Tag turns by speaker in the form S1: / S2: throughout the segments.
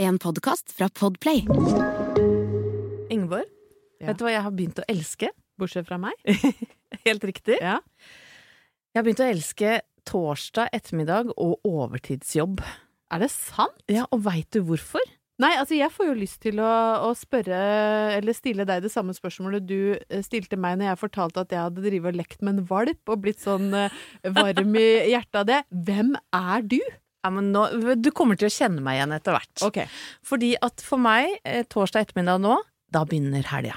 S1: En podkast fra Podplay.
S2: Ingeborg,
S3: Ja.
S2: vet du hva jeg har begynt å elske?
S3: Bortsett fra meg.
S2: Helt riktig.
S3: Ja.
S2: Jeg har begynt å elske torsdag ettermiddag og overtidsjobb.
S3: Er det sant?
S2: Ja, og veit du hvorfor?
S3: Nei, altså jeg får jo lyst til å, å spørre, eller stille deg det samme spørsmålet du eh, stilte meg når jeg fortalte at jeg hadde drevet og lekt med en valp og blitt sånn eh, varm i hjertet av det. Hvem er du?
S2: Ja, men nå, Du kommer til å kjenne meg igjen etter hvert.
S3: Okay.
S2: Fordi at for meg, eh, torsdag ettermiddag nå, da begynner helga.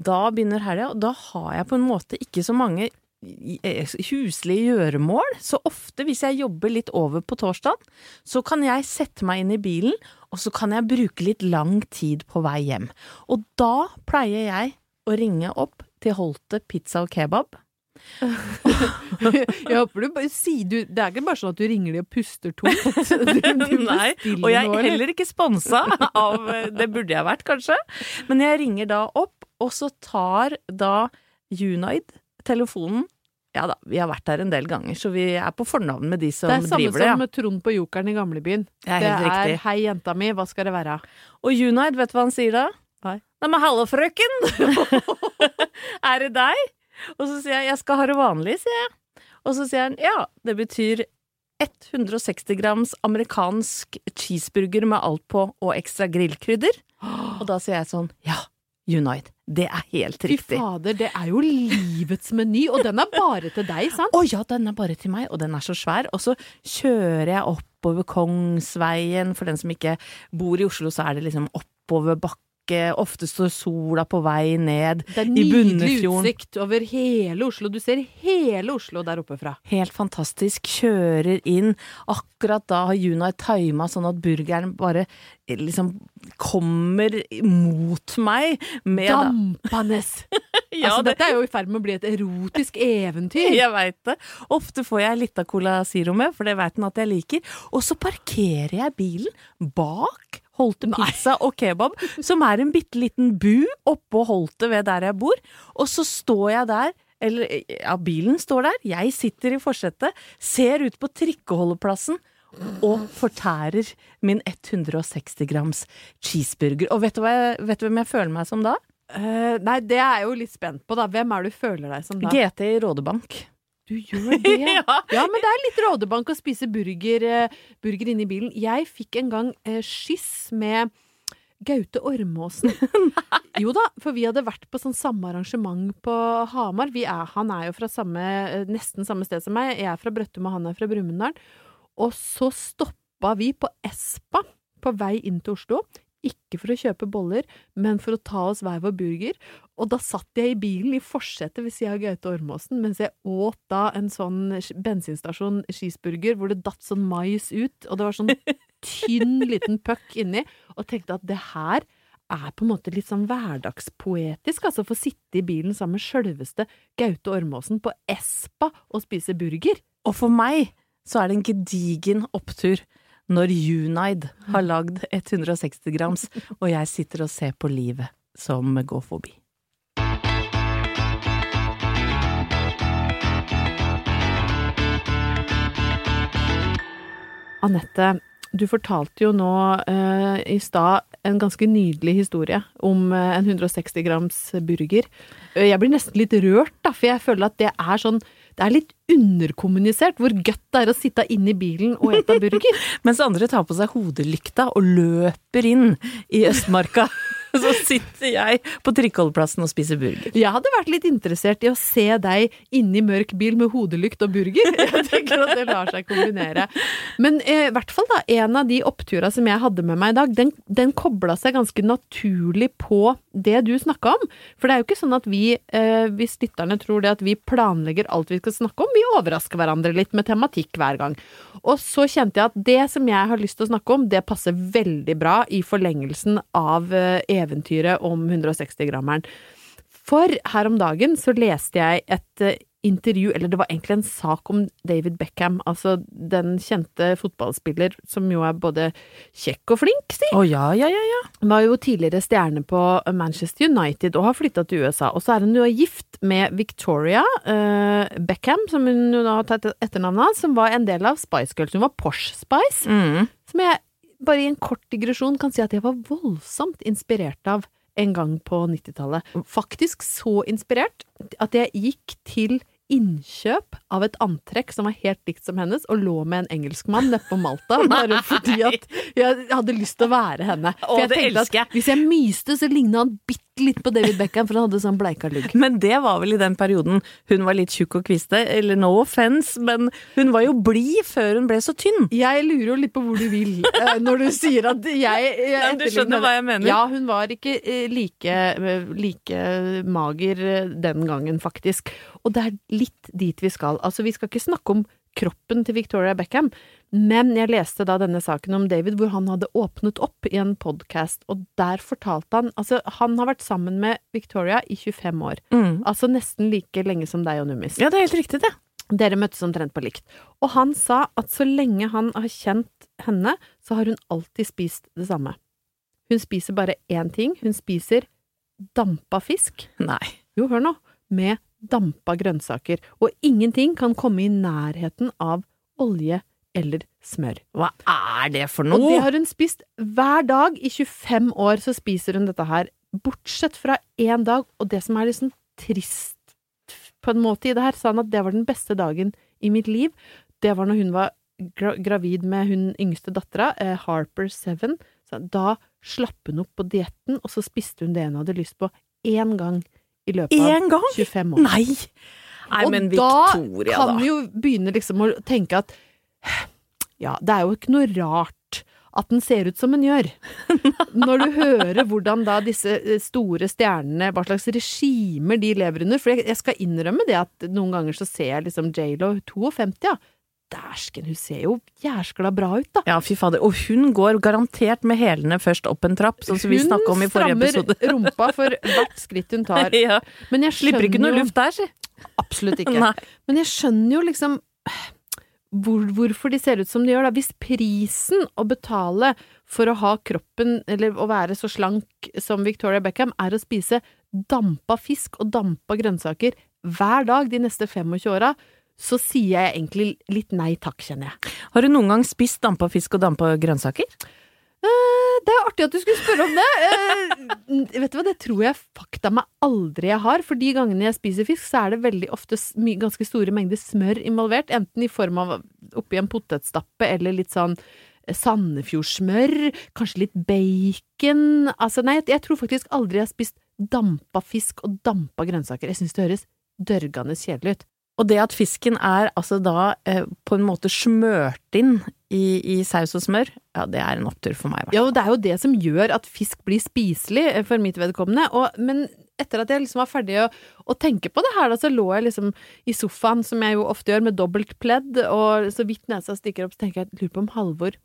S2: Da begynner helga, og da har jeg på en måte ikke så mange eh, huslige gjøremål. Så ofte hvis jeg jobber litt over på torsdag, så kan jeg sette meg inn i bilen, og så kan jeg bruke litt lang tid på vei hjem. Og da pleier jeg å ringe opp til Holte pizza og kebab.
S3: Jeg håper du bare sier du Det er ikke bare sånn at du ringer de og puster tungt.
S2: Nei, og jeg er heller ikke sponsa av Det burde jeg vært, kanskje. Men jeg ringer da opp, og så tar da Unide telefonen. Ja da, vi har vært der en del ganger, så vi er på fornavn med de som driver
S3: Det Det er samme
S2: det, ja.
S3: som med Trond på Jokeren i gamlebyen.
S2: Det er
S3: Det er. 'hei, jenta mi, hva skal det være'?
S2: Og Unide, vet du hva han sier da?
S3: Nei.
S2: Nei, men hallo, frøken! er det deg? Og så sier jeg 'jeg skal ha det vanlig', sier jeg. Og så sier han 'ja, det betyr 160 grams amerikansk cheeseburger med alt på og ekstra grillkrydder'. Og da sier jeg sånn 'ja, Unide, det er helt riktig.
S3: Fy fader, det er jo livets meny, og den er bare til deg, sant?
S2: Å ja, den er bare til meg, og den er så svær. Og så kjører jeg oppover Kongsveien. For den som ikke bor i Oslo, så er det liksom oppover bakke. Ofte står sola på vei ned
S3: Det er nydelig utsikt over hele Oslo. Du ser hele Oslo der oppe fra.
S2: Helt fantastisk. Kjører inn. Akkurat da har Juna tima sånn at burgeren bare liksom kommer mot meg med
S3: Dampende!
S2: Ja,
S3: altså,
S2: det-
S3: dette er jo i ferd med å bli et erotisk eventyr.
S2: Jeg veit det. Ofte får jeg litt av Cola Zero med, for det veit han at jeg liker. Og så parkerer jeg bilen bak Holte pizza og kebab, som er en bitte liten bu oppå Holte ved der jeg bor. Og så står jeg der, eller ja, bilen står der, jeg sitter i forsetet, ser ut på trikkeholdeplassen. Og fortærer min 160 grams cheeseburger. Og vet du, jeg, vet du hvem jeg føler meg som da?
S3: Uh, nei, det er jeg jo litt spent på, da. Hvem er det du føler deg som da?
S2: GT i Rådebank.
S3: Du gjør det?
S2: Ja.
S3: ja, men det er litt rådebank å spise burger, eh, burger inne i bilen. Jeg fikk en gang eh, skyss med Gaute Ormåsen. jo da, for vi hadde vært på sånn samme arrangement på Hamar. Vi er, han er jo fra samme, eh, nesten samme sted som meg. Jeg er fra Brøttum, og han er fra Brumunddal. Og så stoppa vi på Espa på vei inn til Oslo. Ikke for å kjøpe boller, men for å ta oss hver vår burger. Og da satt jeg i bilen i forsetet ved siden av Gaute Ormåsen, mens jeg åt da en sånn bensinstasjon cheeseburger hvor det datt sånn mais ut, og det var sånn tynn liten puck inni, og tenkte at det her er på en måte litt sånn hverdagspoetisk, altså få sitte i bilen sammen med sjølveste Gaute Ormåsen på Espa og spise burger.
S2: Og for meg så er det en gedigen opptur når Unide har lagd 160 grams, og jeg sitter og ser på livet som går forbi.
S3: Anette, du fortalte jo nå eh, i stad en ganske nydelig historie om eh, en 160 grams burger. Eh, Jeg blir nesten litt rørt, da, for jeg føler at det er sånn Det er litt underkommunisert hvor godt det er å sitte inne i bilen og ete burger.
S2: Mens andre tar på seg hodelykta og løper inn i Østmarka. Så sitter jeg på trikkeholdeplassen og spiser burger.
S3: Jeg hadde vært litt interessert i å se deg inne i mørk bil med hodelykt og burger. Jeg tenker at det lar seg kombinere. Men eh, i hvert fall da, en av de oppturene som jeg hadde med meg i dag, den, den kobla seg ganske naturlig på det du snakka om. For det er jo ikke sånn at vi, eh, hvis lytterne tror det, at vi planlegger alt vi skal snakke om. Vi overrasker hverandre litt med tematikk hver gang. Og så kjente jeg at det som jeg har lyst til å snakke om, det passer veldig bra i forlengelsen av eh, eventyret om 160-grammeren. For her om dagen så leste jeg et eh, intervju, eller det var egentlig en sak om David Beckham, altså den kjente fotballspiller som jo er både kjekk og flink, si.
S2: Å ja, ja, ja, ja.
S3: Han var jo tidligere stjerne på Manchester United og har flytta til USA. Og så er hun jo gift med Victoria eh, Beckham, som hun har tatt etternavnet av, som var en del av Spice Girls. Hun var Posh Spice,
S2: Mm.
S3: som jeg bare i en kort digresjon kan si at jeg var voldsomt inspirert av en gang på 90-tallet. Faktisk så inspirert at jeg gikk til innkjøp av et antrekk som var helt likt som hennes, og lå med en engelskmann nede på Malta, bare fordi at jeg hadde lyst til å være henne. For jeg tenkte at hvis jeg myste, så ligna han bitte litt på David Beckham, for han hadde sånn bleika lugg.
S2: Men det var vel i den perioden hun var litt tjukk og kviste, eller no offence, men hun var jo blid før hun ble så tynn.
S3: Jeg lurer jo litt på hvor du vil eh, når du sier at jeg, jeg
S2: Nei, du skjønner hva jeg mener.
S3: Ja, hun var ikke eh, like, eh, like mager den gangen, faktisk. Og det er litt dit vi skal. Altså, vi skal ikke snakke om kroppen til Victoria Beckham, men jeg leste da denne saken om David hvor han hadde åpnet opp i en podkast, og der fortalte han Altså, han har vært sammen med Victoria i 25 år.
S2: Mm.
S3: Altså nesten like lenge som deg og Nummis.
S2: Ja, det er helt riktig, det.
S3: Dere møttes omtrent på likt. Og han sa at så lenge han har kjent henne, så har hun alltid spist det samme. Hun spiser bare én ting. Hun spiser dampa fisk.
S2: Nei.
S3: Jo, hør nå. Med dampa grønnsaker. Og ingenting kan komme i nærheten av olje eller smør.
S2: Hva er det for
S3: Og det har hun spist hver dag. I 25 år så spiser hun dette her, bortsett fra én dag. Og det som er liksom trist på en måte i det her, sa han at det var den beste dagen i mitt liv. Det var når hun var gra gravid med hun yngste dattera, eh, Harper Seven. Så da slapp hun opp på dietten, og så spiste hun det hun hadde lyst på én gang i løpet av
S2: Én gang?
S3: 25 år.
S2: Nei! Nei,
S3: og
S2: men
S3: da
S2: Victoria,
S3: kan
S2: da.
S3: vi jo begynne liksom å tenke at ja, det er jo ikke noe rart at den ser ut som den gjør. Når du hører hvordan da disse eh, store stjernene, hva slags regimer de lever under. For jeg skal innrømme det at noen ganger så ser jeg liksom J.Lo 52, ja. Dæsken, hun ser jo jæskla bra ut, da.
S2: Ja, fy fader. Og hun går garantert med hælene først opp en trapp, sånn som vi snakka om i forrige episode.
S3: Hun strammer rumpa for hvert skritt hun tar.
S2: ja.
S3: Men jeg
S2: Slipper ikke noe luft der, si.
S3: Absolutt ikke.
S2: Nei.
S3: Men jeg skjønner jo liksom hvor, hvorfor de ser ut som de gjør, da. Hvis prisen å betale for å ha kroppen, eller å være så slank som Victoria Beckham, er å spise dampa fisk og dampa grønnsaker hver dag de neste 25 åra, så sier jeg egentlig litt nei takk, kjenner jeg.
S2: Har du noen gang spist dampa fisk og dampa grønnsaker?
S3: Eh, Det er artig at du skulle spørre om det. Eh, vet du hva, det tror jeg fakta meg aldri jeg har. For de gangene jeg spiser fisk, så er det veldig ofte ganske store mengder smør involvert. Enten i form av oppi en potetstappe eller litt sånn eh, Sandefjordsmør, kanskje litt bacon Altså, nei, jeg tror faktisk aldri jeg har spist dampa fisk og dampa grønnsaker. Jeg syns det høres dørgende kjedelig ut.
S2: Og det at fisken er altså da eh, på en måte smørt inn i, i saus og smør, ja det er en opptur for meg.
S3: Ja, og det er jo det som gjør at fisk blir spiselig eh, for mitt vedkommende. Og, men etter at jeg liksom var ferdig å, å tenke på det her, da, så lå jeg liksom i sofaen, som jeg jo ofte gjør, med dobbelt pledd, og så vidt nesa stikker opp, så tenker jeg, lurer på om Halvor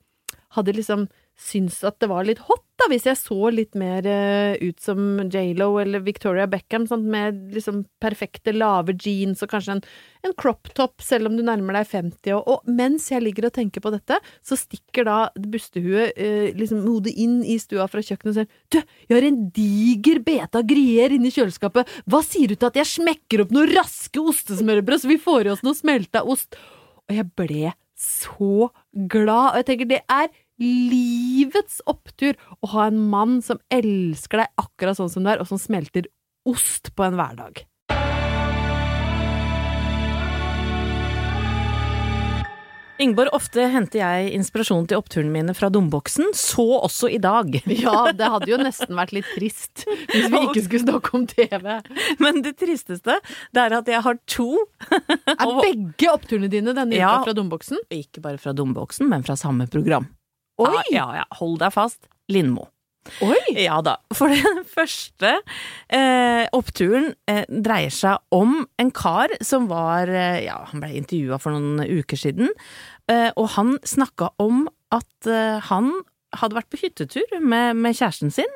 S3: hadde liksom syntes at det var litt hot, da, hvis jeg så litt mer uh, ut som J.Lo eller Victoria Beckham, sånn, med liksom perfekte lave jeans og kanskje en, en crop top, selv om du nærmer deg 50. Og, og mens jeg ligger og tenker på dette, så stikker da bustehuet uh, liksom hodet inn i stua fra kjøkkenet og sier Du, jeg har en diger beta grier inni kjøleskapet, hva sier du til at jeg smekker opp noen raske ostesmørbrød så vi får i oss noe smelta ost? Og jeg ble så glad, og jeg tenker det er livets opptur å ha en mann som elsker deg akkurat sånn som du er, og som smelter ost på en hverdag.
S2: Ingeborg, ofte henter jeg inspirasjon til oppturene mine fra domboksen, så også i dag.
S3: Ja, det hadde jo nesten vært litt trist hvis vi ikke skulle snakke om TV.
S2: Men det tristeste, det er at jeg har to.
S3: Er begge oppturene dine denne uka
S2: Ja.
S3: fra domboksen?
S2: Ikke bare fra domboksen, men fra samme program.
S3: Oi!
S2: Ja, ja. Hold deg fast. Lindmo.
S3: Oi!
S2: Ja da. For den første eh, oppturen eh, dreier seg om en kar som var eh, Ja, han ble intervjua for noen uker siden, eh, og han snakka om at eh, han hadde vært på hyttetur med, med kjæresten sin,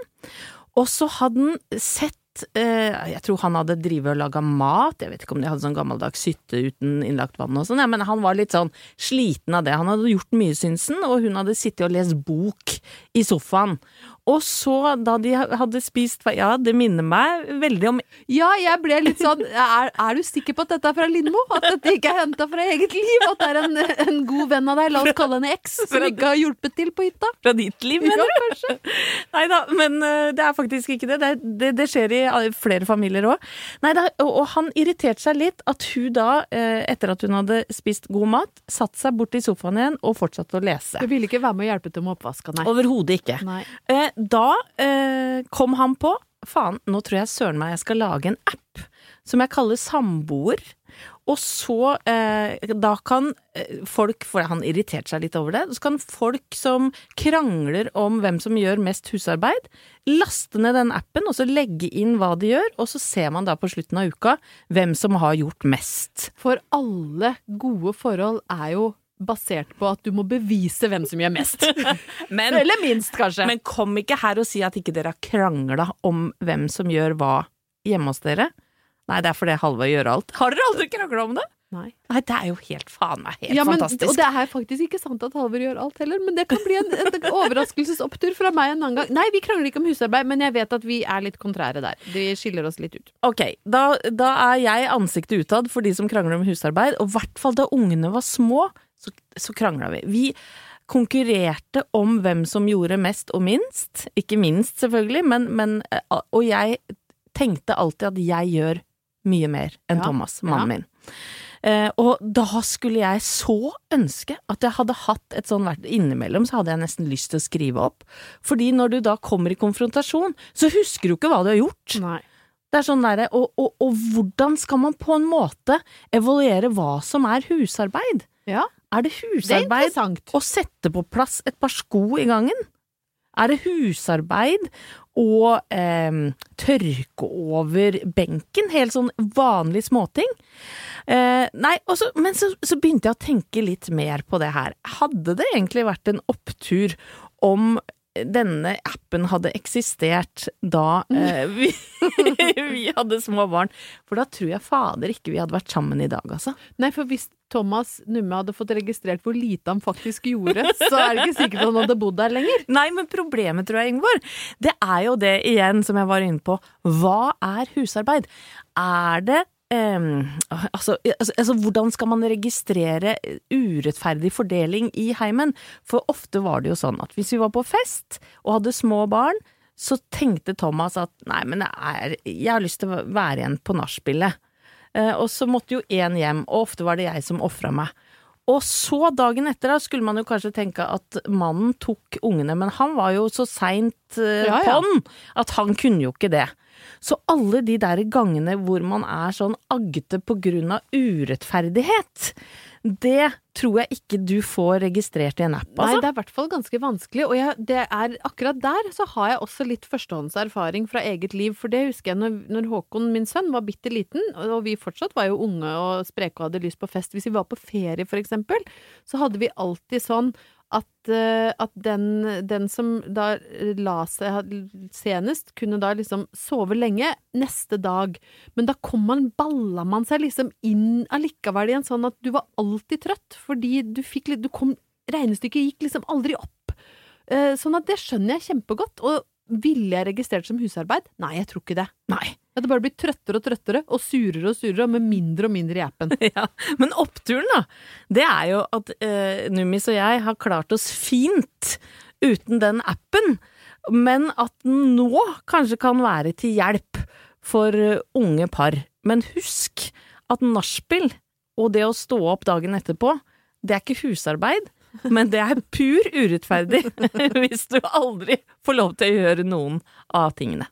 S2: og så hadde han sett jeg tror han hadde drivet og laga mat, jeg vet ikke om de hadde sånn gammeldags hytte uten innlagt vann og sånn, ja, men han var litt sånn sliten av det. Han hadde gjort mye, syns han, og hun hadde sittet og lest bok i sofaen. Og så, da de hadde spist Ja, det minner meg veldig om
S3: Ja, jeg ble litt sånn Er, er du sikker på at dette er fra Lindmo? At dette ikke er henta fra eget liv? At det er en, en god venn av deg, la oss kalle henne X, som ikke har hjulpet til på hytta?
S2: fra ditt liv,
S3: Ja,
S2: mener du?
S3: kanskje.
S2: Nei da, men øh, det er faktisk ikke det. Det, det, det skjer i øh, flere familier òg. Nei da, og, og han irriterte seg litt at hun da, øh, etter at hun hadde spist god mat, satte seg bort i sofaen igjen og fortsatte å lese.
S3: Du ville ikke være med og hjelpe til med oppvasken, nei.
S2: Overhodet ikke.
S3: nei.
S2: Eh, da eh, kom han på Faen, nå tror jeg søren meg jeg skal lage en app som jeg kaller Samboer. Og så eh, Da kan eh, folk For han irriterte seg litt over det. Så kan folk som krangler om hvem som gjør mest husarbeid, laste ned den appen og så legge inn hva de gjør, og så ser man da på slutten av uka hvem som har gjort mest.
S3: For alle gode forhold er jo basert på at du må bevise hvem som gjør mest.
S2: Men,
S3: Eller minst, kanskje.
S2: men kom ikke her og si at ikke dere har krangla om hvem som gjør hva hjemme hos dere. Nei, det er fordi Halvard gjør alt. Har dere aldri krangla om det?
S3: Nei.
S2: Nei, det er jo helt faen meg helt
S3: Ja, men,
S2: fantastisk.
S3: og det er faktisk ikke sant at Halvor gjør alt heller, men det kan bli en, en overraskelsesopptur fra meg en annen gang. Nei, vi krangler ikke om husarbeid, men jeg vet at vi er litt kontrære der. Vi skiller oss litt ut.
S2: Ok, da, da er jeg ansiktet utad for de som krangler om husarbeid, og i hvert fall da ungene var små, så, så krangla vi. Vi konkurrerte om hvem som gjorde mest og minst. Ikke minst, selvfølgelig, men, men eh, Og jeg tenkte alltid at jeg gjør mye mer enn
S3: Ja,
S2: Thomas,
S3: ja.
S2: mannen min. Eh, og da skulle jeg så ønske at jeg hadde hatt et sånn verktøy. Innimellom så hadde jeg nesten lyst til å skrive opp. Fordi når du da kommer i konfrontasjon, så husker du ikke hva du har gjort.
S3: Nei.
S2: Det er sånn derre og, og, og hvordan skal man på en måte evaluere hva som er husarbeid?
S3: Ja,
S2: Er det husarbeid
S3: det er
S2: å sette på plass et par sko i gangen? Er det husarbeid å eh, tørke over benken? Helt sånn vanlig småting? Eh, nei, også, men så, så begynte jeg å tenke litt mer på det her. Hadde det egentlig vært en opptur om denne appen hadde eksistert da eh, vi, vi hadde små barn? For da tror jeg fader ikke vi hadde vært sammen i dag, altså.
S3: Nei, for hvis Thomas Numme hadde fått registrert hvor lite han faktisk gjorde, så er det ikke sikkert han hadde bodd der lenger.
S2: Nei, men problemet, tror jeg, Ingeborg, det er jo det igjen som jeg var inne på. Hva er husarbeid? Er det ehm, altså, altså, altså, hvordan skal man registrere urettferdig fordeling i heimen? For ofte var det jo sånn at hvis vi var på fest og hadde små barn, så tenkte Thomas at nei, men jeg, er, jeg har lyst til å være igjen på nachspielet. Uh, og så måtte jo én hjem, og ofte var det jeg som ofra meg. Og så dagen etter da skulle man jo kanskje tenke at mannen tok ungene, men han var jo så seint uh,
S3: Ja, ja.
S2: på'n at han kunne jo ikke det. Så alle de der gangene hvor man er sånn aggete på grunn av urettferdighet, det tror jeg ikke du får registrert i en app, Altså.
S3: Nei, det er i hvert fall ganske vanskelig, og jeg, det er akkurat der så har jeg også litt førstehåndserfaring fra eget liv, for det husker jeg når, når Håkon, min sønn, var bitte liten, og vi fortsatt var jo unge og spreke og hadde lyst på fest. Hvis vi var på ferie, for eksempel, så hadde vi alltid sånn at, eh, at den, den som da la seg senest, kunne da liksom sove lenge neste dag. Men da kom man, balla man seg liksom inn allikevel igjen, sånn at du var alltid trøtt, fordi du fikk litt Regnestykket gikk liksom aldri opp. Eh, Sånn at det skjønner jeg kjempegodt. Og ville jeg registrert som husarbeid? Nei, jeg tror ikke det.
S2: Nei.
S3: Jeg det bare blir trøttere og trøttere, og surere og surere, med mindre og mindre i appen.
S2: Ja, Men oppturen, da, det er jo at eh, Nummis og jeg har klart oss fint uten den appen. Men at den nå kanskje kan være til hjelp for eh, unge par. Men husk at nachspiel og det å stå opp dagen etterpå, det er ikke husarbeid. Men det er pur urettferdig hvis du aldri får lov til å gjøre noen av tingene.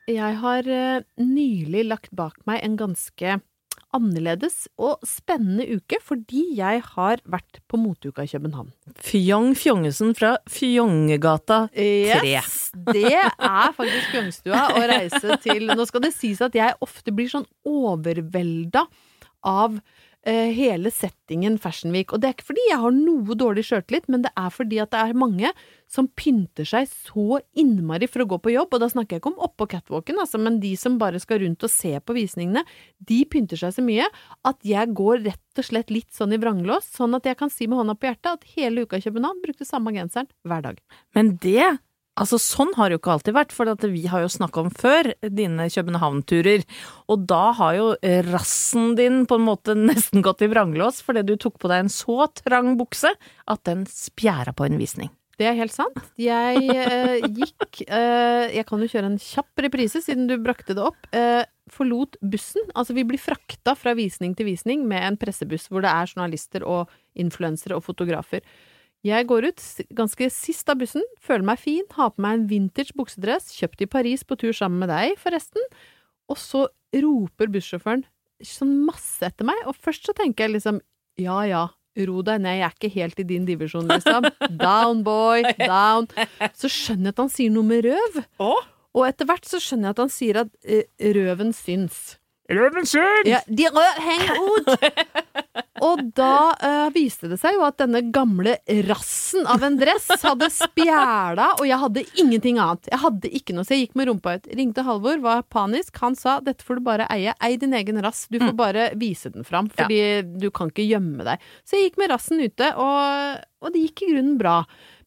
S3: jeg har eh, nylig lagt bak meg en ganske annerledes og spennende uke, fordi jeg har vært på moteuka i København.
S2: Fjong Fjongesen fra Fjongegata 3.
S3: Yes, det er faktisk Fjøngstua å reise til Nå skal det sies at jeg ofte blir sånn overvelda av hele settingen Fashion Week. Og det er ikke fordi jeg har noe dårlig sjøltillit, men det er fordi at det er mange som pynter seg så innmari for å gå på jobb. Og da snakker jeg ikke om oppå catwalken, altså, men de som bare skal rundt og se på visningene, de pynter seg så mye at jeg går rett og slett litt sånn i vranglås, sånn at jeg kan si med hånda på hjertet at hele uka i København brukte samme genseren hver dag.
S2: Men det Altså, sånn har det jo ikke alltid vært, for vi har jo snakka om før dine København-turer. Og da har jo rassen din på en måte nesten gått i vranglås fordi du tok på deg en så trang bukse at den spjæra på en visning.
S3: Det er helt sant. Jeg eh, gikk eh, Jeg kan jo kjøre en kjapp reprise, siden du brakte det opp. Eh, forlot bussen. Altså, vi blir frakta fra visning til visning med en pressebuss hvor det er journalister og influensere og fotografer. Jeg går ut ganske sist av bussen, føler meg fin, har på meg en vintage buksedress, kjøpt i Paris på tur sammen med deg, forresten, og så roper bussjåføren sånn masse etter meg, og først så tenker jeg liksom ja ja, ro deg ned, jeg er ikke helt i din divisjon, liksom. Down, boy, down. Så skjønner jeg at han sier noe med røv. Og etter hvert så skjønner jeg at han sier at eh, røven syns.
S2: Røven syns!
S3: Ja, de rød henger ut! Og da uh, viste det seg jo at denne gamle rassen av en dress hadde spjæla, og jeg hadde ingenting annet. Jeg hadde ikke noe, så jeg gikk med rumpa ut. Ringte Halvor, var panisk. Han sa dette får du bare eie. Ei din egen rass. Du får bare vise den fram, fordi du kan ikke gjemme deg. Så jeg gikk med rassen ute, og, og det gikk i grunnen bra.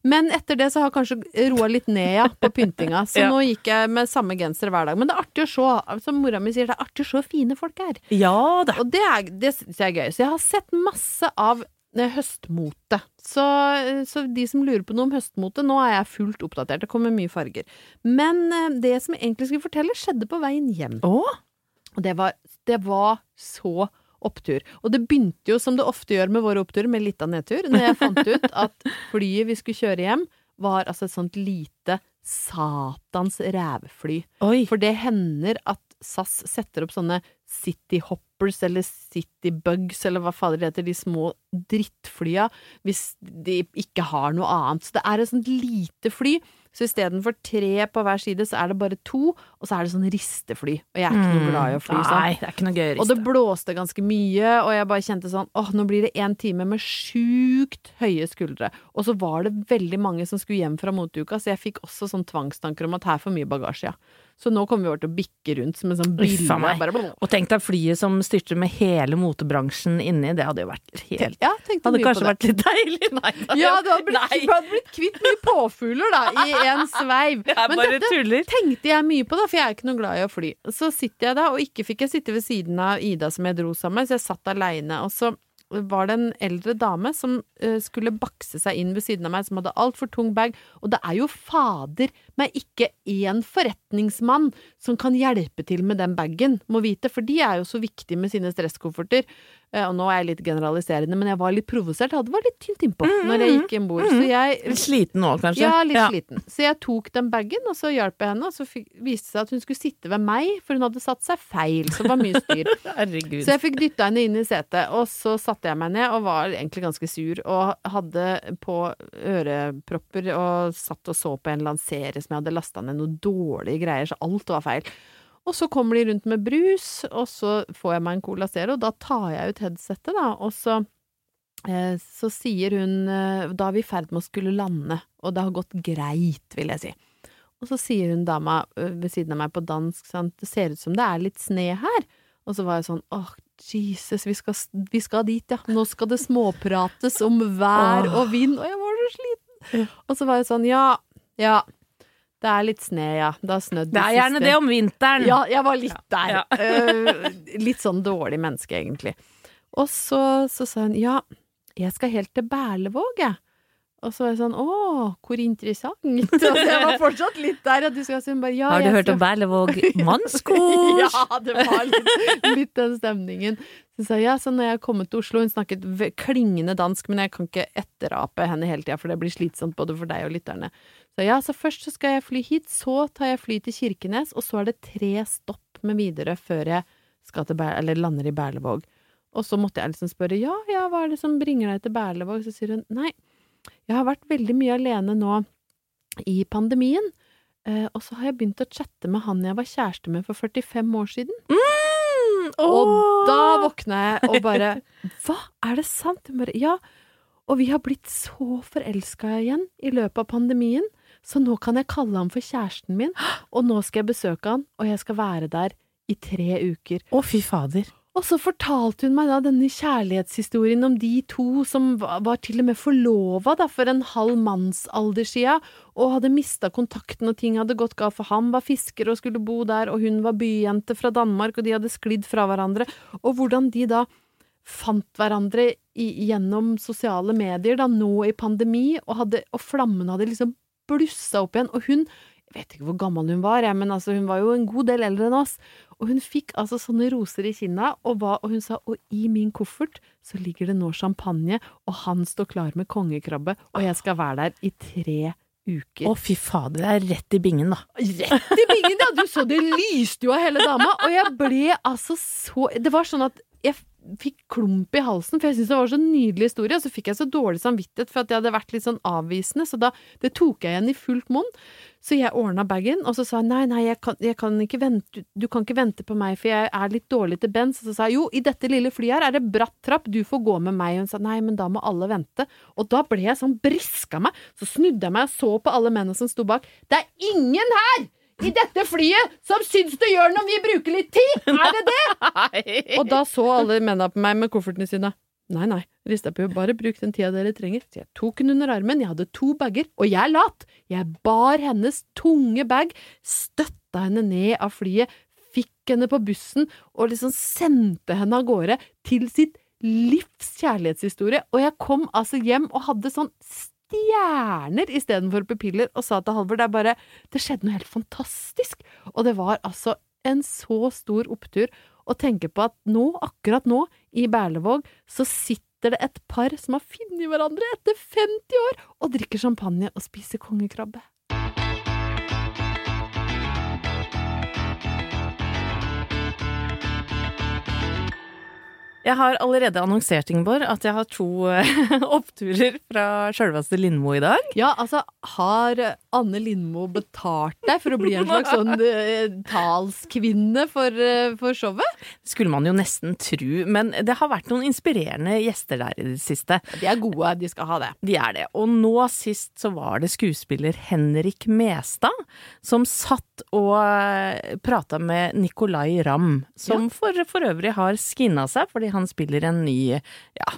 S3: Men etter det så har kanskje roa litt ned, ja, på pyntinga. Så
S2: Ja.
S3: nå gikk jeg med samme genser hver dag. Men det er artig å se. Som mora mi sier, det er artig å se fine folk her.
S2: Ja da.
S3: Og det, er, det syns jeg er gøy. Så jeg har sett masse av eh, høstmote. Så, så de som lurer på noe om høstmote, nå er jeg fullt oppdatert. Det kommer mye farger. Men eh, det som jeg egentlig skulle fortelle, skjedde på veien hjem. Og det var, det var så opptur. Og det begynte jo, som det ofte gjør med våre oppturer, med litt av nedtur. Når jeg fant ut at flyet vi skulle kjøre hjem, var altså et sånt lite satans rævfly. For det hender at SAS setter opp sånne City Hoppers eller City Bugs eller hva fader det heter, de små drittflya, hvis de ikke har noe annet. Så det er et sånt lite fly. Så istedenfor tre på hver side, så er det bare to, og så er det sånn ristefly. Og jeg er ikke noe glad i å fly sånn.
S2: Nei, det er ikke noe gøy å riste.
S3: Og det blåste ganske mye, og jeg bare kjente sånn åh, nå blir det en time med sjukt høye skuldre. Og så var det veldig mange som skulle hjem fra moteuka, så jeg fikk også sånn tvangstanker om at her er for mye bagasje, ja. Så nå kommer vi over til å bikke rundt som en sånn bille.
S2: Og tenk deg flyet som styrter med hele motebransjen inni, det hadde jo vært helt
S3: ja,
S2: Hadde kanskje vært litt deilig? Nei, da.
S3: Ja, du hadde blitt, hadde blitt kvitt mye påfugler, da, i en sveiv. Men
S2: bare
S3: dette
S2: tuller.
S3: tenkte jeg mye på, da, for jeg er ikke noe glad i å fly. Så sitter jeg da, og ikke fikk jeg sitte ved siden av Ida som jeg dro sammen med, så jeg satt aleine. Og så var det en eldre dame som uh, skulle bakse seg inn ved siden av meg, som hadde altfor tung bag. Og det er jo fader meg ikke én forretningsmann som kan hjelpe til med den bagen, må vite, for de er jo så viktige med sine stresskofferter. Eh, og nå er jeg litt generaliserende, men jeg var litt provosert. Det var litt tynt innpå når jeg gikk om bord. Mm,
S2: Litt sliten nå, kanskje?
S3: ja, litt sliten. Så jeg tok den bagen, og så hjalp jeg henne, og så fikk, viste det seg at hun skulle sitte ved meg, for hun hadde satt seg feil, så det var mye styr. Så jeg fikk dytta henne inn i setet, og så satte jeg meg ned og var egentlig ganske sur, og hadde på ørepropper og satt og så på en eller annen serie som jeg hadde lasta ned noen dårlige greier, så alt var feil. Og så kommer de rundt med brus, og så får jeg meg en Cola Zero, da tar jeg ut headsetet, da, og så eh, så sier hun eh, Da er vi i ferd med å skulle lande, og det har gått greit, vil jeg si. Og så sier hun dama ved siden av meg på dansk sånn Det ser ut som det er litt sne her. Og så var jeg sånn åh, Jesus, vi skal, vi skal dit, ja. Nå skal det småprates om vær og vind. Og jeg var så sliten. Og så var jeg sånn ja, ja. Det er litt sne, ja. Det har snødd
S2: Det er gjerne det om vinteren.
S3: ja, jeg var litt der.
S2: Ja.
S3: uh, litt sånn dårlig menneske, egentlig. Og så, så sa hun ja, jeg skal helt til Berlevåg, jeg. Og så var jeg sånn å, hvor interessant. Altså, jeg var fortsatt litt der. At du skal, så hun bare, ja,
S2: Har du
S3: jeg
S2: hørt
S3: skal-
S2: om Berlevåg mannskor?
S3: ja, det var litt, litt den stemningen. Så sa ja, så når jeg kommet til Oslo Hun snakket klingende dansk, men jeg kan ikke etterape henne hele tida, for det blir slitsomt både for deg og lytterne. Så ja, så først så skal jeg fly hit, så tar jeg fly til Kirkenes, og så er det tre stopp med Widerøe før jeg lander i Berlevåg. Og så måtte jeg liksom spørre ja, ja, hva er det som bringer deg til Berlevåg? Så sier hun nei, jeg har vært veldig mye alene nå i pandemien, eh, og så har jeg begynt å chatte med han jeg var kjæreste med for 45 år siden.
S2: Mm,
S3: Og
S2: åh.
S3: da våkna jeg og bare Hva, er det sant? Bare Ja. Og vi har blitt så forelska igjen i løpet av pandemien, så nå kan jeg kalle ham for kjæresten min, og nå skal jeg besøke han, og jeg skal være der i tre uker.
S2: Å, fy fader.
S3: Og så fortalte hun meg da denne kjærlighetshistorien om de to som var, til og med forlova for en halv mannsalder sia, og hadde mista kontakten og ting hadde gått galt, for han var fisker og skulle bo der, og hun var byjente fra Danmark, og de hadde sklidd fra hverandre, og hvordan de da fant hverandre i, gjennom sosiale medier da, nå i pandemi, og, hadde, og flammen hadde liksom blussa opp igjen, og hun vet ikke hvor gammel hun var, jeg, men altså, hun var jo en god del eldre enn oss. Og hun fikk altså sånne roser i kinna, og, hva, og hun sa og i min koffert så ligger det nå champagne, og han står klar med kongekrabbe, og jeg skal være der i tre uker.
S2: Å, fy fader. Det er rett i bingen, da.
S3: Rett i bingen, ja! Du så det lyste jo av hele dama, og jeg ble altså så Det var sånn at fikk klump i halsen, for jeg syntes det var så nydelig historie, og så fikk jeg så dårlig samvittighet for at jeg hadde vært litt sånn avvisende, så da det tok jeg igjen i fullt monn. Så jeg ordna bagen, og så sa jeg nei, nei, jeg kan, jeg kan ikke vente, du kan ikke vente på meg, for jeg er litt dårlig til bens. Og så sa jeg jo, i dette lille flyet her er det bratt trapp, du får gå med meg. Og hun sa nei, men da må alle vente. Og da ble jeg sånn briska meg, så snudde jeg meg og så på alle mennene som sto bak. Det er ingen her! I dette flyet som syns det gjør når vi bruker litt tid! Er det det? Og da så alle mennene på meg med koffertene sine. Nei, nei, rista på, bare bruk den tida dere trenger. Så jeg tok henne under armen, jeg hadde to bager, og jeg er lat! Jeg bar hennes tunge bag, støtta henne ned av flyet, fikk henne på bussen og liksom sendte henne av gårde til sitt livs kjærlighetshistorie, og jeg kom altså hjem og hadde sånn stjerner istedenfor pupiller, og sa til Halvor det er bare Det skjedde noe helt fantastisk! Og det var altså en så stor opptur. å tenke på at nå, akkurat nå, i Berlevåg, så sitter det et par som har funnet hverandre etter 50 år, og drikker champagne og spiser kongekrabbe.
S2: Jeg har allerede annonsert, Ingeborg, at jeg har to eh, oppturer fra sjølveste Lindmo i dag.
S3: Ja, altså, har Anne Lindmo betalt deg for å bli en slags sånn eh, talskvinne for, eh, for showet?
S2: Skulle man jo nesten tru, men det har vært noen inspirerende gjester der i det siste.
S3: De er gode, de skal ha det.
S2: De er det. Og nå sist så var det skuespiller Henrik Mestad som satt og eh, prata med Nicolay Ramm, som for, for øvrig har skinna seg fordi han spiller en ny ja,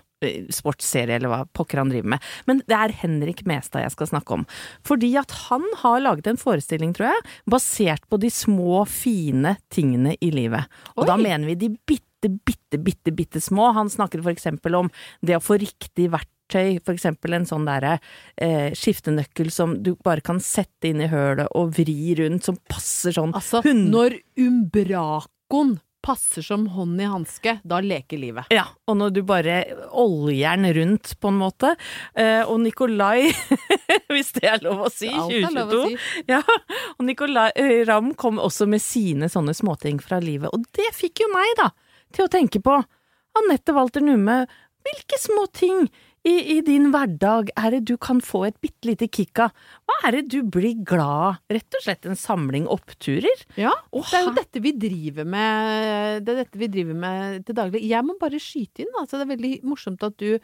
S2: sportsserie, eller hva pokker han driver med. Men det er Henrik Mestad jeg skal snakke om. Fordi at han har laget en forestilling, tror jeg, basert på de små, fine tingene i livet. Og
S3: Oi.
S2: da mener vi de bitte, bitte, bitte, bitte små. Han snakker eksempel om det å få riktig verktøy for eksempel en sånn derre eh, skiftenøkkel som du bare kan sette inn i hølet og vri rundt, som passer sånn
S3: Altså,
S2: hund-
S3: når umbracoen passer som hånd i hanske, da leker livet.
S2: Ja, og når du bare oljer den rundt, på en måte. Eh, og Nikolai, hvis det er lov å si,
S3: Alt er lov å
S2: 2022. Ja, og Nikolai eh, Ramm kom også med sine sånne småting fra livet, og det fikk jo meg, da, til å tenke på Anette Walter Numme, hvilke små ting i, i din hverdag er det du kan få et bitte lite kick av? Hva er det du blir glad av? Rett og slett en samling oppturer?
S3: Ja,
S2: Å,
S3: det er jo dette vi driver med Det er dette vi driver med til daglig. Jeg må bare skyte inn, altså. Det er veldig morsomt at du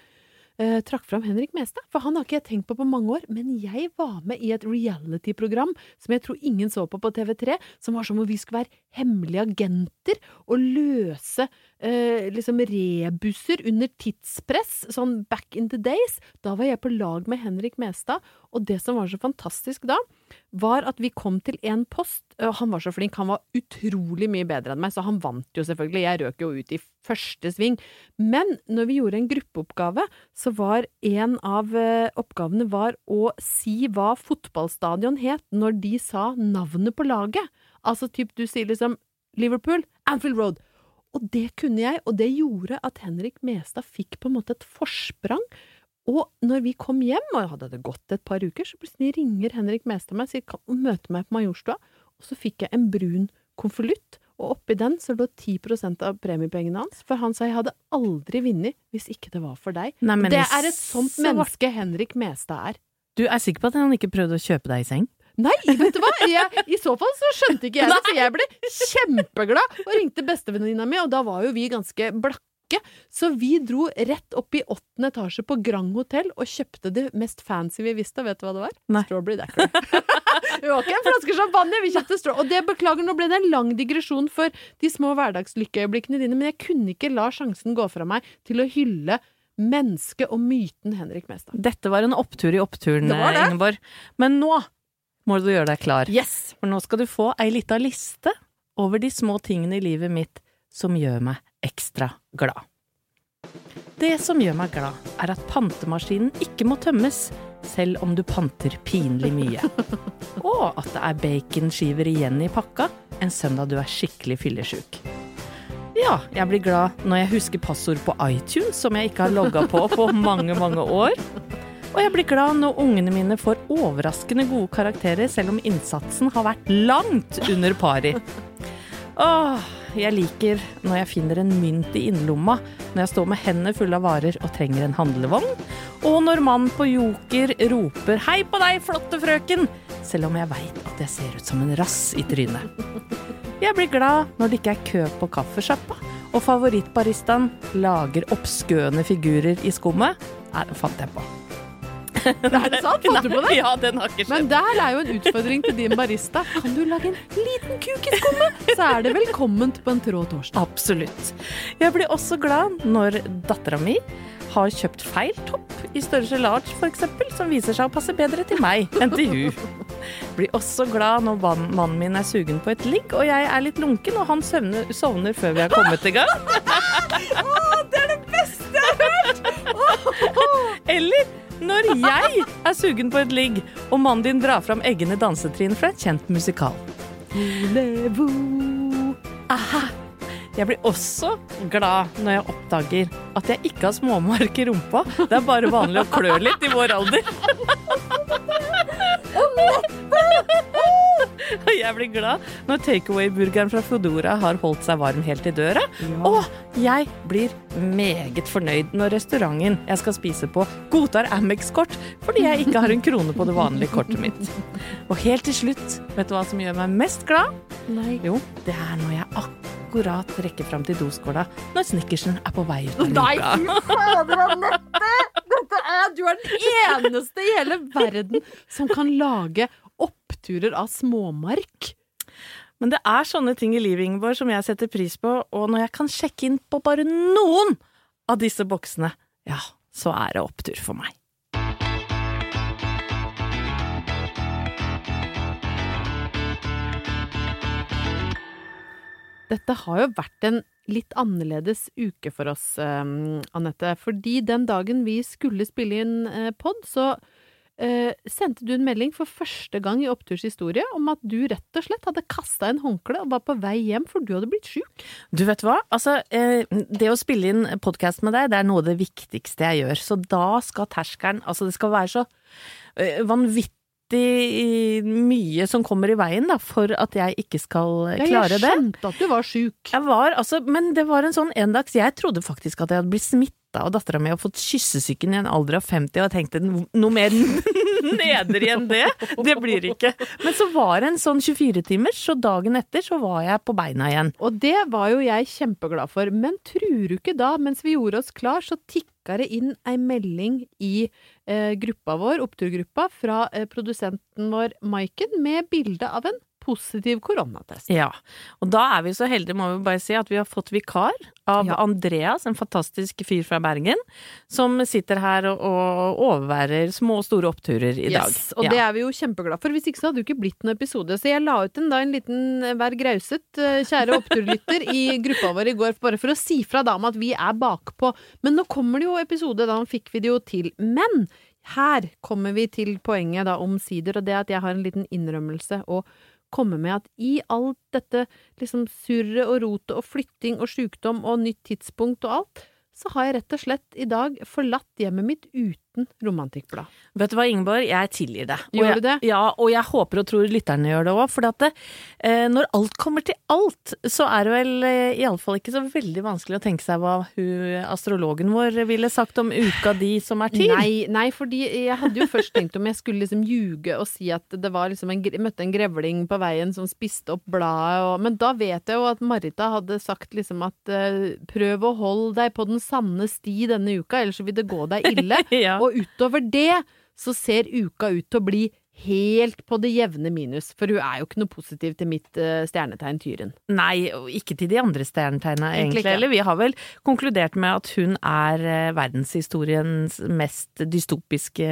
S3: eh, trakk fram Henrik Mestad. For han har ikke jeg tenkt på på mange år. Men jeg var med i et reality-program som jeg tror ingen så på på TV3, som var som om vi skulle være hemmelige agenter og løse eh, liksom rebusser under tidspress, sånn back in the days. Da var jeg på lag med Henrik Mestad, og det som var så fantastisk da, var at vi kom til en post. og Han var så flink, han var utrolig mye bedre enn meg, så han vant jo selvfølgelig. Jeg røk jo ut i første sving. Men når vi gjorde en gruppeoppgave, så var en av eh, oppgavene var å si hva fotballstadion het når de sa navnet på laget. Altså typ du sier liksom Liverpool, Anfield Road. Og det kunne jeg, og det gjorde at Henrik Mestad fikk på en måte et forsprang. Og når vi kom hjem, og hadde det gått et par uker, så plutselig ringer Henrik Mestad meg og sier kan du møte meg på Majorstua. Og så fikk jeg en brun konvolutt, og oppi den så lå 10 av premiepengene hans. For han sa jeg hadde aldri vunnet hvis ikke det var for deg.
S2: Nei, men
S3: det er et sånt menneske Henrik Mestad er.
S2: Du er sikker på at han ikke prøvde å kjøpe deg i seng?
S3: Nei, vet du hva? Jeg, I så fall så skjønte ikke jeg det, så jeg ble kjempeglad og ringte bestevenninna mi, og da var jo vi ganske blakke. Så vi dro rett opp i åttende etasje på Grand Hotell og kjøpte det mest fancy vi visste. Vet du hva det var?
S2: Nei.
S3: Strawberry Dacker. det var ikke en flaske champagne, vi kjøpte strå. Og det beklager, nå ble det en lang digresjon for de små hverdagslykkeøyeblikkene dine, men jeg kunne ikke la sjansen gå fra meg til å hylle mennesket og myten Henrik Mestad.
S2: Dette var en opptur i oppturen,
S3: Det det.
S2: Ingeborg. Men nå må du gjøre deg klar.
S3: Yes!
S2: For nå skal du få ei lita liste over de små tingene i livet mitt som gjør meg ekstra glad. Det som gjør meg glad, er at pantemaskinen ikke må tømmes, selv om du panter pinlig mye. Og at det er baconskiver igjen i pakka en søndag du er skikkelig fyllesyk. Ja, jeg blir glad når jeg husker passord på iTunes som jeg ikke har logga på på mange, mange år. Og jeg blir glad når ungene mine får overraskende gode karakterer, selv om innsatsen har vært langt under pari. Åh, jeg liker når jeg finner en mynt i innerlomma, når jeg står med hendene fulle av varer og trenger en handlevogn, og når mannen på Joker roper 'hei på deg, flotte frøken', selv om jeg veit at jeg ser ut som en rass i trynet. Jeg blir glad når det ikke er kø på kaffesjappa, og favorittbaristaen lager obskøne figurer i skummet. Nei, det fant jeg på.
S3: Er det sant? Fant du på det?
S2: Ja, den har ikke skjedd.
S3: Men der er jo en utfordring til din barista. Kan du lage en liten kuk i skummet, så er det velkomment på en trå torsdag.
S2: Absolutt. Jeg blir også glad når dattera mi har kjøpt feil topp i størrelse large, f.eks., som viser seg å passe bedre til meg enn til hun. Blir også glad når mannen min er sugen på et ligg, og jeg er litt lunken, og han søvner, sovner før vi har kommet i gang. det er det beste jeg har hørt! Eller når jeg er sugen på et ligg, og mannen din drar fram eggene dansetrinn fra en kjent musikal. Aha! Jeg blir også glad når jeg oppdager at jeg ikke har småmark i rumpa. Det er bare vanlig å klø litt i vår alder. Og jeg blir glad når takeaway-burgeren fra Foodora har holdt seg varm helt i døra. Og jeg blir meget fornøyd når restauranten jeg skal spise på, godtar Amex-kort fordi jeg ikke har en krone på det vanlige kortet mitt. Og helt til slutt, vet du hva som gjør meg mest glad?
S3: Nei.
S2: Jo, det er når jeg akkurat rekker fram til doskåla når snickersen er på vei ut av
S3: Nei, fy fader, Anette! Du er den eneste i hele verden som kan lage oppturer av småmark.
S2: Men det er sånne ting i livet, Ingeborg, som jeg setter pris på, og når jeg kan sjekke inn på bare noen av disse boksene, ja, så er det opptur for meg.
S3: Dette har jo vært en litt annerledes uke for oss, eh, Anette. Fordi den dagen vi skulle spille inn eh, pod, så eh, sendte du en melding for første gang i Oppturs historie om at du rett og slett hadde kasta en håndkle og var på vei hjem for du hadde blitt sjuk.
S2: Du vet hva, altså eh, det å spille inn podkast med deg, det er noe av det viktigste jeg gjør. Så da skal terskelen, altså det skal være så eh, vanvittig mye som kommer i veien da, for at jeg ikke skal
S3: Ja,
S2: klare
S3: jeg
S2: det.
S3: skjønte at du var sjuk.
S2: Jeg var, altså, men det var en sånn endags Jeg trodde faktisk at jeg hadde blitt smitta av dattera mi har fått kyssesyken i en alder av 50, og jeg tenkte noe mer nedrig enn det, det blir ikke. Men så var det en sånn 24-timers, så dagen etter så var jeg på beina igjen.
S3: Og det var jo jeg kjempeglad for, men tror du ikke da, mens vi gjorde oss klar, så tikka det inn ei melding i eh, gruppa vår, oppturgruppa, fra eh, produsenten vår Maiken med bilde av en positiv koronatest.
S2: Ja, og da er vi så heldige, må vi bare si, at vi har fått vikar av
S3: Ja.
S2: Andreas, en fantastisk fyr fra Bergen, som sitter her og, og overværer små og store oppturer i dag.
S3: Yes, og
S2: Ja.
S3: det er vi jo kjempeglad for. Hvis ikke så hadde det ikke blitt noen episode. Så jeg la ut en, da, en liten eh, Vær grauset, eh, kjære oppturlytter, i gruppa vår i går, bare for å si fra da om at vi er bakpå. Men nå kommer det jo episode, da fikk vi det jo til. Men her kommer vi til poenget da omsider, og det at jeg har en liten innrømmelse å komme med at i alt dette liksom surret og rotet og flytting og sjukdom og nytt tidspunkt og alt, så har jeg rett og slett i dag forlatt hjemmet mitt uten romantikkblad.
S2: Vet du hva, Ingeborg, jeg tilgir det. Og
S3: Gjør du det?
S2: Ja, og jeg håper og tror lytterne gjør det òg. For at det, eh, når alt kommer til alt, så er det vel eh, iallfall ikke så veldig vanskelig å tenke seg hva hun, astrologen vår ville sagt om uka di som er til.
S3: Nei, nei, fordi jeg hadde jo først tenkt om jeg skulle liksom ljuge og si at det var liksom en, møtte en grevling på veien som spiste opp bladet, og, men da vet jeg jo at Marita hadde sagt liksom at eh, prøv å holde deg på den sanne sti denne uka, ellers vil det gå deg ille.
S2: Ja.
S3: Og utover det så ser uka ut til å bli helt på det jevne minus, for hun er jo ikke noe positiv til mitt uh, stjernetegn Tyren.
S2: Nei, og ikke til de andre stjernetegna,
S3: Egentlig.
S2: Eller vi har vel konkludert med at hun er uh, verdenshistoriens mest dystopiske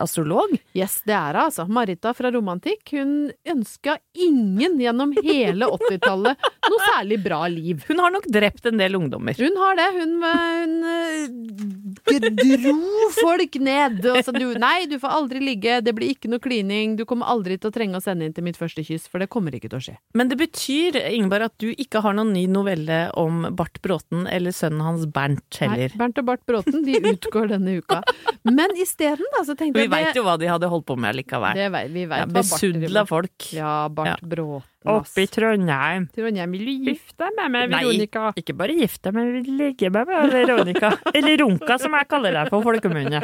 S2: astrolog.
S3: Yes, det er hun altså. Marita fra Romantikk. Hun ønska ingen gjennom hele 80-tallet noe særlig bra liv.
S2: Hun har nok drept en del ungdommer.
S3: Hun har det. Hun, hun uh, dro folk ned. Og sa du, nei, du får aldri ligge, det blir ikke noe klining, du kommer aldri til å trenge å sende inn til mitt første kyss, for det kommer ikke til å skje.
S2: Men det betyr, Ingeborg, at du ikke har noen ny novelle om Bart Bråten eller sønnen hans Bernt heller? Nei.
S3: Bernt og Bart Bråten, de utgår denne uka. Men isteden, da, så tenkte
S2: Vi
S3: jeg
S2: veit jo hva de hadde holdt på med likevel.
S3: det Vi
S2: Ja,
S3: vet driver
S2: Besudla folk.
S3: Ja, Bart
S2: Ja.
S3: Bråten.
S2: Oppe i Trondheim.
S3: Trondheim, vil du gifte deg med meg,
S2: Nei, ikke bare gifte deg, men ligge med meg, Veronica. Eller Runka, som jeg kaller deg på folkemunne.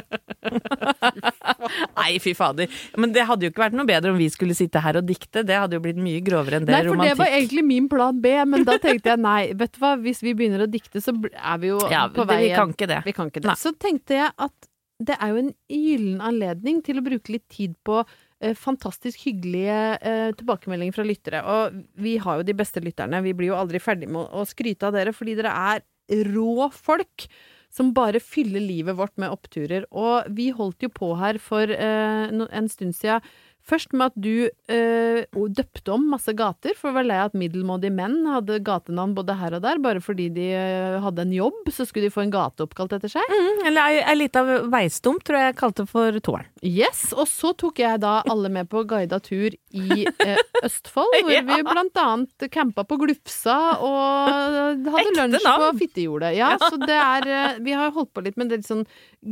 S2: Nei, fy fader. Men det hadde jo ikke vært noe bedre om vi skulle sitte her og dikte. Det hadde jo blitt mye grovere enn det
S3: Nei, for
S2: romantikk.
S3: det var egentlig min plan B, men da tenkte jeg nei, vet du hva, hvis vi begynner å dikte, så er vi jo
S2: ja,
S3: på vei
S2: vi kan ikke det.
S3: Vi kan ikke det.
S2: Nei.
S3: Så tenkte jeg at det er jo en gyllen anledning til å bruke litt tid på fantastisk hyggelige eh, tilbakemeldinger fra lyttere. Og vi har jo de beste lytterne. Vi blir jo aldri ferdig med å, å skryte av dere, fordi dere er rå folk. Som bare fyller livet vårt med oppturer. Og vi holdt jo på her for eh, en stund siden Først med at du eh, døpte om masse gater, for å var lei av at middelmådige menn hadde gatenavn både her og der, bare fordi de eh, hadde en jobb, så skulle de få en gate oppkalt etter seg.
S2: Mm, eller ei, lita veistump, tror jeg jeg kalte for toeren.
S3: Yes, og så tok jeg da alle med på guida tur i eh, Østfold, hvor
S2: Ja.
S3: vi blant annet campa på Glufsa og hadde lunsj på Fittejordet. Ja, så det er Vi har holdt på litt med det litt sånn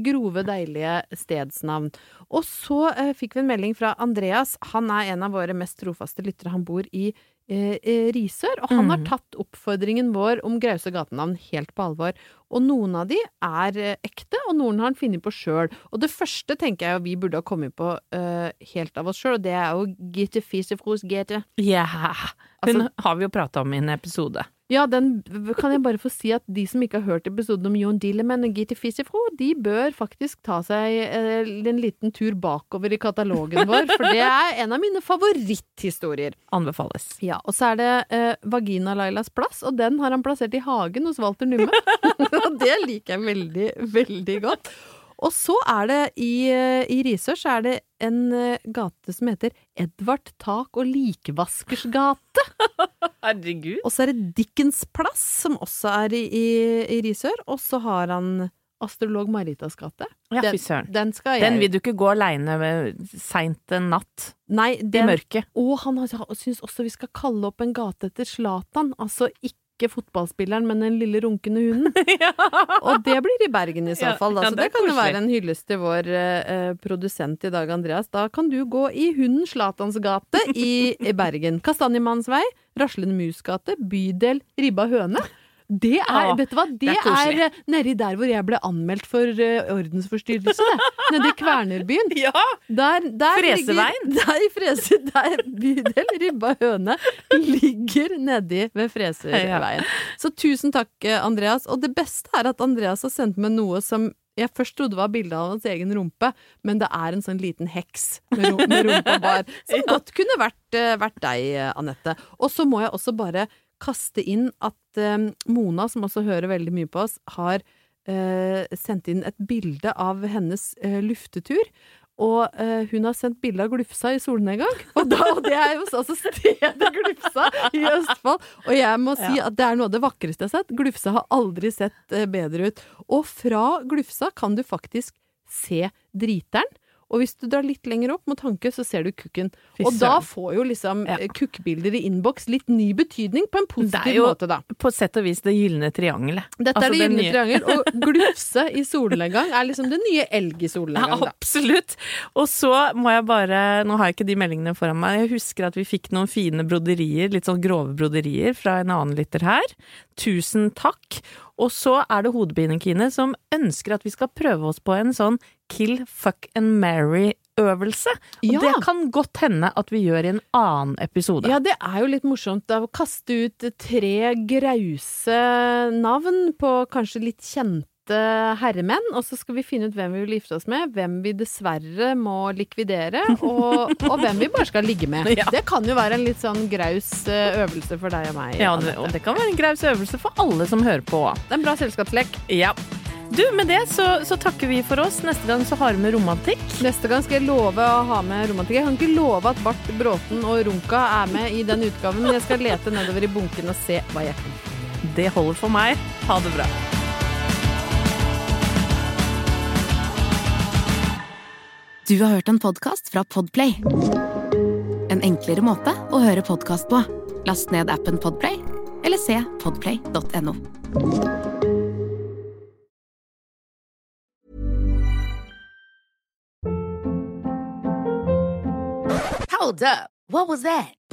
S3: grove, deilige stedsnavn. Og så eh, fikk vi en melding fra Andreas. Han er en av våre mest trofaste lyttere. Han bor i eh, eh, Risør, og han har
S2: Mhm.
S3: tatt oppfordringen vår om grause gatenavn helt på alvor. Og noen av de er eh, ekte, og noen har han funnet på sjøl. Og det første tenker jeg jo vi burde ha kommet på eh, helt av oss sjøl, og det er jo Gitte Fisefros Gete.
S2: Ja, hun
S3: Altså-
S2: har vi jo prata om i en episode.
S3: Ja, den kan jeg bare få si at de som ikke har hørt episoden om Jon Dilleman og Gitte Fisifro, de bør faktisk ta seg eh, en liten tur bakover i katalogen vår, for det er en av mine favoritthistorier.
S2: Anbefales.
S3: Ja, og så er det eh, Vagina-Lailas plass, og den har han plassert i hagen hos Walter Numme. og det liker jeg veldig, veldig godt. Og så er det i, eh, i Risør så er det en eh, gate som heter Edvard Tak og Likvaskers gate.
S2: Herregud.
S3: Og så er det Dickens plass, som også er i, i, i Risør. Og så har han Astrolog Maritas gate.
S2: Ja,
S3: Den-. Den jeg
S2: Den vil du ikke gå aleine seint en natt
S3: Nei,
S2: i mørket.
S3: Og han har- syns også vi skal kalle opp en gate etter Zlatan. Altså ikke fotballspilleren, men den lille runkende hunden. Og det blir i Bergen i så
S2: Ja,
S3: fall. Da.
S2: ja,
S3: Så
S2: det
S3: det,
S2: er
S3: kan jo være en hyllest til vår eh, produsent i dag, Andreas. Da kan du gå i hunden Slatans gate i, i Bergen. Kastanjemannens vei, Raslende mus gate, bydel Ribba høne. Det er,
S2: ja,
S3: vet du hva, det,
S2: det er
S3: er, eh, nedi der hvor jeg ble anmeldt for uh, ordensforstyrrelse, det. Nede Kvernerbyen.
S2: Ja!
S3: Der, der
S2: Freseveien?
S3: Ligger, der, frese, der bydel Ribba høne ligger nedi ved Freseveien. Så tusen takk, eh, Andreas. Og det beste er at Andreas har sendt meg noe som jeg først trodde var bilde av hans egen rumpe, men det er en sånn liten heks med, rum, rumpa bar. Som godt kunne vært, vært deg, Anette. Og så må jeg også bare kaste inn at eh, Mona, som også hører veldig mye på oss, har eh, sendt inn et bilde av hennes eh, luftetur. Og eh, hun har sendt bilde av Glufsa i solnedgang. Og, da, og det er jo altså stedet Glufsa i Østfold. Og jeg må si at det er noe av det vakreste jeg har sett. Glufsa har aldri sett eh, bedre ut. Og fra Glufsa kan du faktisk se driteren. Og hvis du drar litt lenger opp mot Hanke, så ser du kukken. Og da får jo liksom
S2: Ja.
S3: eh, kukkbilder i innboks litt ny betydning på en positiv
S2: jo
S3: måte, da.
S2: på sett og vis det gylne triangelet.
S3: Dette
S2: Altså,
S3: er det gylne triangel, og glufse i solnedgang er liksom det nye elg i
S2: Ja,
S3: solnedgang, da.
S2: absolutt. Og så må jeg bare Nå har jeg ikke de meldingene foran meg. Jeg husker at vi fikk noen fine broderier, litt sånn grove broderier, fra en annen lytter her. Tusen takk. Og så er det Hodepine-Kine som ønsker at vi skal prøve oss på en sånn kill, fuck and marry-øvelse. Og
S3: Ja.
S2: det kan godt hende at vi gjør i en annen episode.
S3: Ja, det er jo litt morsomt da, å kaste ut tre grause navn på kanskje litt kjente herremenn, og så skal vi finne ut hvem vi vil gifte oss med, hvem vi dessverre må likvidere, og, og hvem vi bare skal ligge med.
S2: Ja.
S3: Det kan jo være en litt sånn graus eh, øvelse for deg og meg.
S2: Ja,
S3: Anette.
S2: og det kan være en graus øvelse for alle som hører på.
S3: Det er en bra selskapslek.
S2: Ja. Du, med det så, så takker vi for oss. Neste gang så har vi med romantikk.
S3: Neste gang skal jeg love å ha med romantikk. Jeg kan ikke love at Bart Bråten og Runka er med i den utgaven, men jeg skal lete nedover i bunken og se hva jeg kan.
S2: Det holder for meg. Ha det bra.
S1: Du har hørt en podkast fra Podplay. En enklere måte å høre podkast på. Last ned appen Podplay, eller se podplay.no.
S4: Hold up. What was that?